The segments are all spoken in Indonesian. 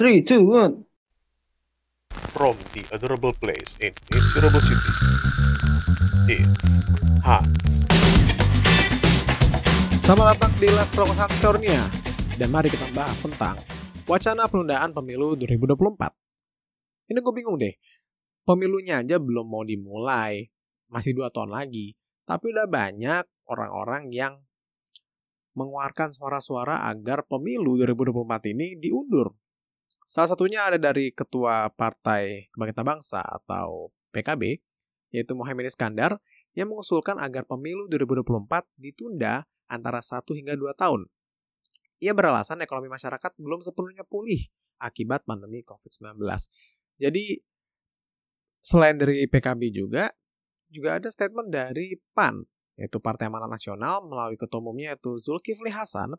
Three, two, one. From the adorable place in miserable city, it's Hans. Selamat datang di Let's Talk Hans Cornea. Dan mari kita bahas tentang wacana penundaan pemilu 2024. Ini gue bingung deh. Pemilunya aja belum mau dimulai. Masih dua tahun lagi. Tapi udah banyak orang-orang yang mengeluarkan suara-suara agar pemilu 2024 ini diundur. Salah satunya ada dari Ketua Partai Kebangkitan Bangsa atau PKB, yaitu Mohaimin Iskandar, yang mengusulkan agar pemilu 2024 ditunda antara 1 hingga 2 tahun. Ia beralasan ekonomi masyarakat belum sepenuhnya pulih akibat pandemi COVID-19. Jadi, selain dari PKB juga, juga ada statement dari PAN, yaitu Partai Amanat Nasional melalui ketua umumnya yaitu Zulkifli Hasan,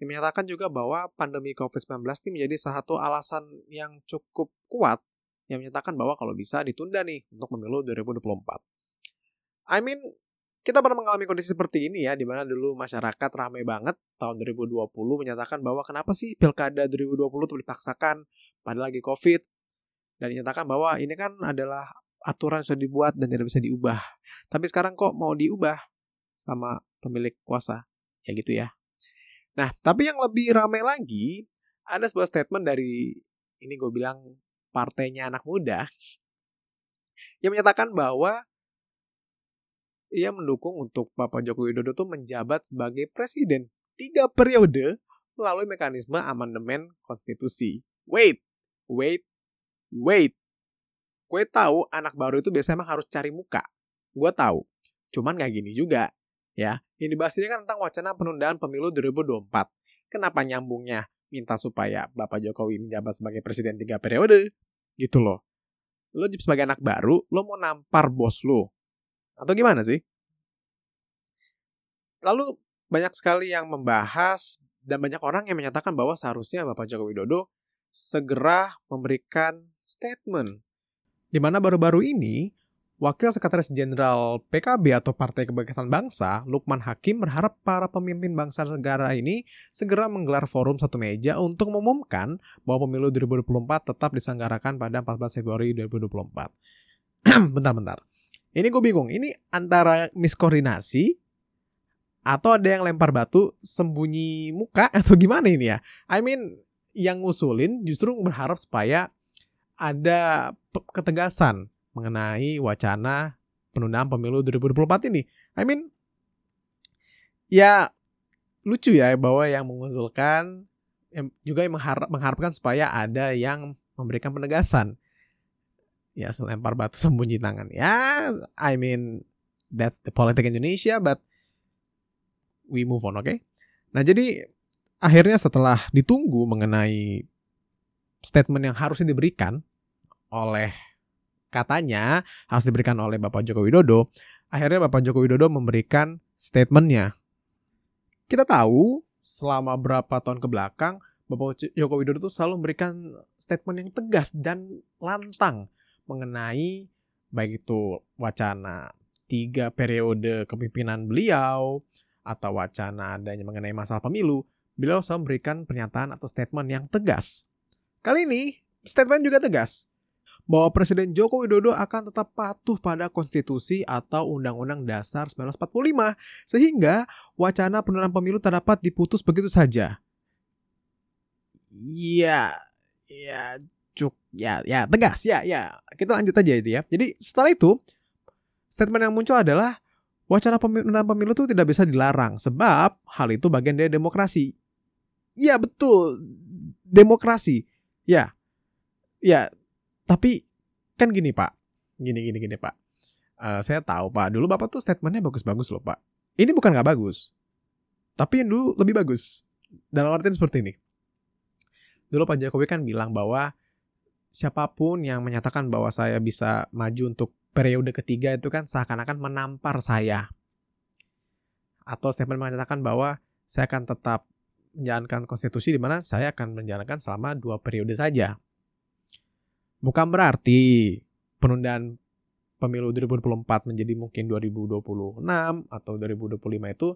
yang menyatakan juga bahwa pandemi COVID-19 ini menjadi salah satu alasan yang cukup kuat yang menyatakan bahwa kalau bisa ditunda nih untuk pemilu 2024. I mean, kita pernah mengalami kondisi seperti ini ya, di mana dulu masyarakat ramai banget tahun 2020 menyatakan bahwa kenapa sih pilkada 2020 itu dipaksakan padahal lagi COVID dan dinyatakan bahwa ini kan adalah aturan sudah dibuat dan tidak bisa diubah. Tapi sekarang kok mau diubah sama pemilik kuasa? Ya gitu ya. Nah, tapi yang lebih ramai lagi, ada sebuah statement dari, ini gue bilang partainya anak muda, yang menyatakan bahwa ia mendukung untuk Bapak Joko Widodo tuh menjabat sebagai presiden tiga periode melalui mekanisme amandemen konstitusi. Wait, wait, wait. Gue tahu anak baru itu biasanya emang harus cari muka. Gue tahu. Cuman nggak gini juga. Ya, yang dibahas ini kan tentang wacana penundaan pemilu 2024. Kenapa nyambungnya minta supaya Bapak Jokowi menjabat sebagai presiden tiga periode? Gitu loh. Lo sebagai anak baru, lo mau nampar bos lo. Atau gimana sih? Lalu banyak sekali yang membahas dan banyak orang yang menyatakan bahwa seharusnya Bapak Joko Widodo segera memberikan statement di mana baru-baru ini Wakil Sekretaris Jenderal PKB atau Partai Kebangkitan Bangsa, Lukman Hakim berharap para pemimpin bangsa negara ini segera menggelar forum satu meja untuk mengumumkan bahwa pemilu 2024 tetap diselenggarakan pada 14 Februari 2024. Bentar-bentar. Ini gue bingung, ini antara miskoordinasi atau ada yang lempar batu sembunyi muka atau gimana ini ya? I mean, yang ngusulin justru berharap supaya ada ketegasan mengenai wacana penundaan pemilu 2024 ini. I mean, ya lucu ya bahwa yang mengusulkan juga yang mengharap, mengharapkan supaya ada yang memberikan penegasan. Ya, selempar batu sembunyi tangan. Ya, I mean, that's the politik Indonesia, but we move on, oke? Okay? Nah, jadi akhirnya setelah ditunggu mengenai statement yang harusnya diberikan oleh katanya harus diberikan oleh Bapak Joko Widodo, akhirnya Bapak Joko Widodo memberikan statementnya. Kita tahu selama berapa tahun ke belakang Bapak Joko Widodo itu selalu memberikan statement yang tegas dan lantang mengenai baik itu wacana tiga periode kepemimpinan beliau atau wacana adanya mengenai masalah pemilu, beliau selalu memberikan pernyataan atau statement yang tegas. Kali ini statement juga tegas bahwa Presiden Joko Widodo akan tetap patuh pada konstitusi atau Undang-Undang Dasar 1945 sehingga wacana penundaan pemilu tak dapat diputus begitu saja. Iya, ya, cuk, ya, ya, tegas, ya, ya. Kita lanjut aja itu ya. Jadi setelah itu statement yang muncul adalah wacana penundaan pemilu itu tidak bisa dilarang sebab hal itu bagian dari demokrasi. Iya betul, demokrasi. Ya, ya tapi kan gini Pak, gini gini gini Pak. Uh, saya tahu Pak, dulu Bapak tuh statementnya bagus-bagus loh Pak. Ini bukan nggak bagus, tapi yang dulu lebih bagus. Dalam artian seperti ini. Dulu Pak Jokowi kan bilang bahwa siapa pun yang menyatakan bahwa saya bisa maju untuk periode ketiga itu kan seakan-akan menampar saya. Atau statement menyatakan bahwa saya akan tetap menjalankan konstitusi di mana saya akan menjalankan selama dua periode saja. Bukan berarti penundaan pemilu 2024 menjadi mungkin 2026 atau 2025 itu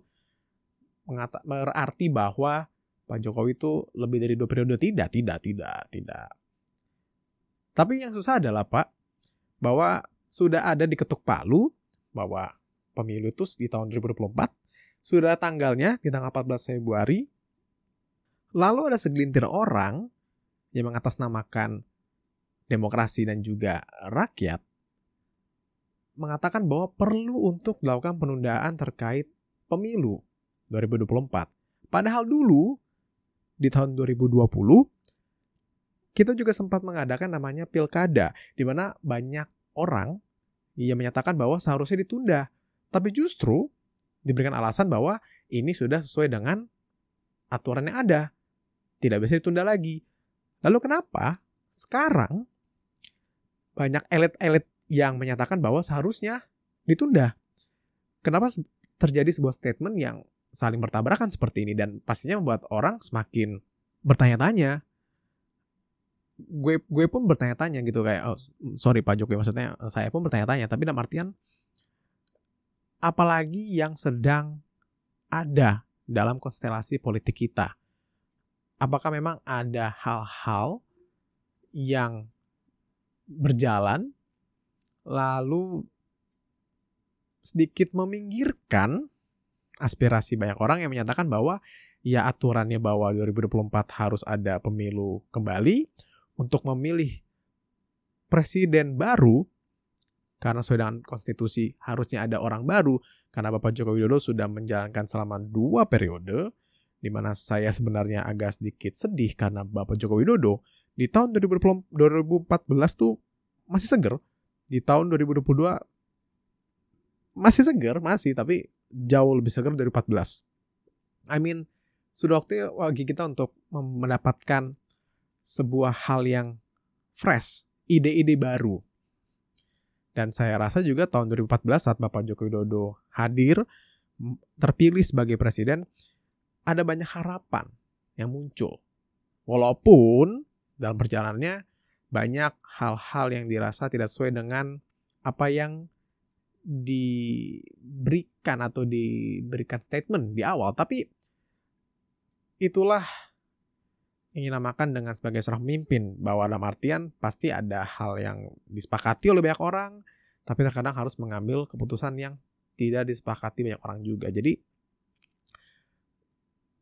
berarti bahwa Pak Jokowi itu lebih dari dua periode tidak, tidak, tidak, tidak. Tapi yang susah adalah Pak bahwa sudah ada di ketuk palu bahwa pemilu itu di tahun 2024 sudah tanggalnya di tanggal 14 Februari. Lalu ada segelintir orang yang mengatasnamakan demokrasi dan juga rakyat mengatakan bahwa perlu untuk dilakukan penundaan terkait pemilu 2024. Padahal dulu di tahun 2020 kita juga sempat mengadakan namanya pilkada di mana banyak orang yang menyatakan bahwa seharusnya ditunda. Tapi justru diberikan alasan bahwa ini sudah sesuai dengan aturan yang ada. Tidak bisa ditunda lagi. Lalu kenapa sekarang banyak elit-elit yang menyatakan bahwa seharusnya ditunda. Kenapa terjadi sebuah statement yang saling bertabrakan seperti ini dan pastinya membuat orang semakin bertanya-tanya. Gue gue pun bertanya-tanya gitu kayak oh, sorry Pak Jokowi maksudnya saya pun bertanya-tanya tapi dalam artian apalagi yang sedang ada dalam konstelasi politik kita. Apakah memang ada hal-hal yang berjalan lalu sedikit meminggirkan aspirasi banyak orang yang menyatakan bahwa ya aturannya bahwa 2024 harus ada pemilu kembali untuk memilih presiden baru karena sesuai dengan konstitusi harusnya ada orang baru karena Bapak Joko Widodo sudah menjalankan selama dua periode di mana saya sebenarnya agak sedikit sedih karena Bapak Joko Widodo di tahun 2014 tuh masih seger di tahun 2022 masih segar, masih, tapi jauh lebih segar dari 14. I mean, sudah waktu bagi kita untuk mendapatkan sebuah hal yang fresh, ide-ide baru. Dan saya rasa juga tahun 2014 saat Bapak Joko Widodo hadir, terpilih sebagai presiden, ada banyak harapan yang muncul. Walaupun dalam perjalanannya banyak hal-hal yang dirasa tidak sesuai dengan apa yang diberikan atau diberikan statement di awal. Tapi itulah yang dinamakan dengan sebagai seorang pemimpin bahwa dalam artian pasti ada hal yang disepakati oleh banyak orang tapi terkadang harus mengambil keputusan yang tidak disepakati banyak orang juga. Jadi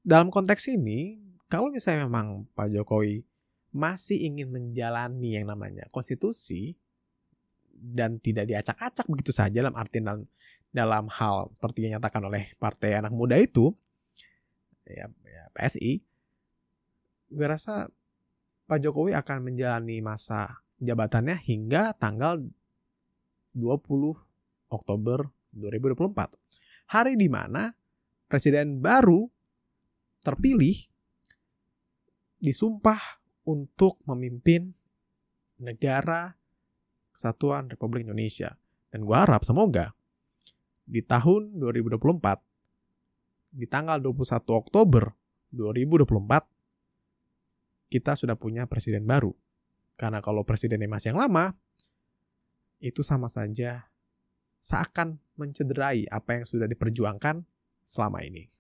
dalam konteks ini kalau misalnya memang Pak Jokowi masih ingin menjalani yang namanya konstitusi dan tidak diacak-acak begitu saja dalam arti dalam, dalam hal seperti yang nyatakan oleh partai anak muda itu ya, ya PSI gue rasa Pak Jokowi akan menjalani masa jabatannya hingga tanggal 20 Oktober 2024 hari di mana presiden baru terpilih disumpah untuk memimpin negara kesatuan Republik Indonesia. Dan gue harap semoga di tahun 2024, di tanggal 21 Oktober 2024, kita sudah punya presiden baru. Karena kalau presidennya masih yang lama, itu sama saja seakan mencederai apa yang sudah diperjuangkan selama ini.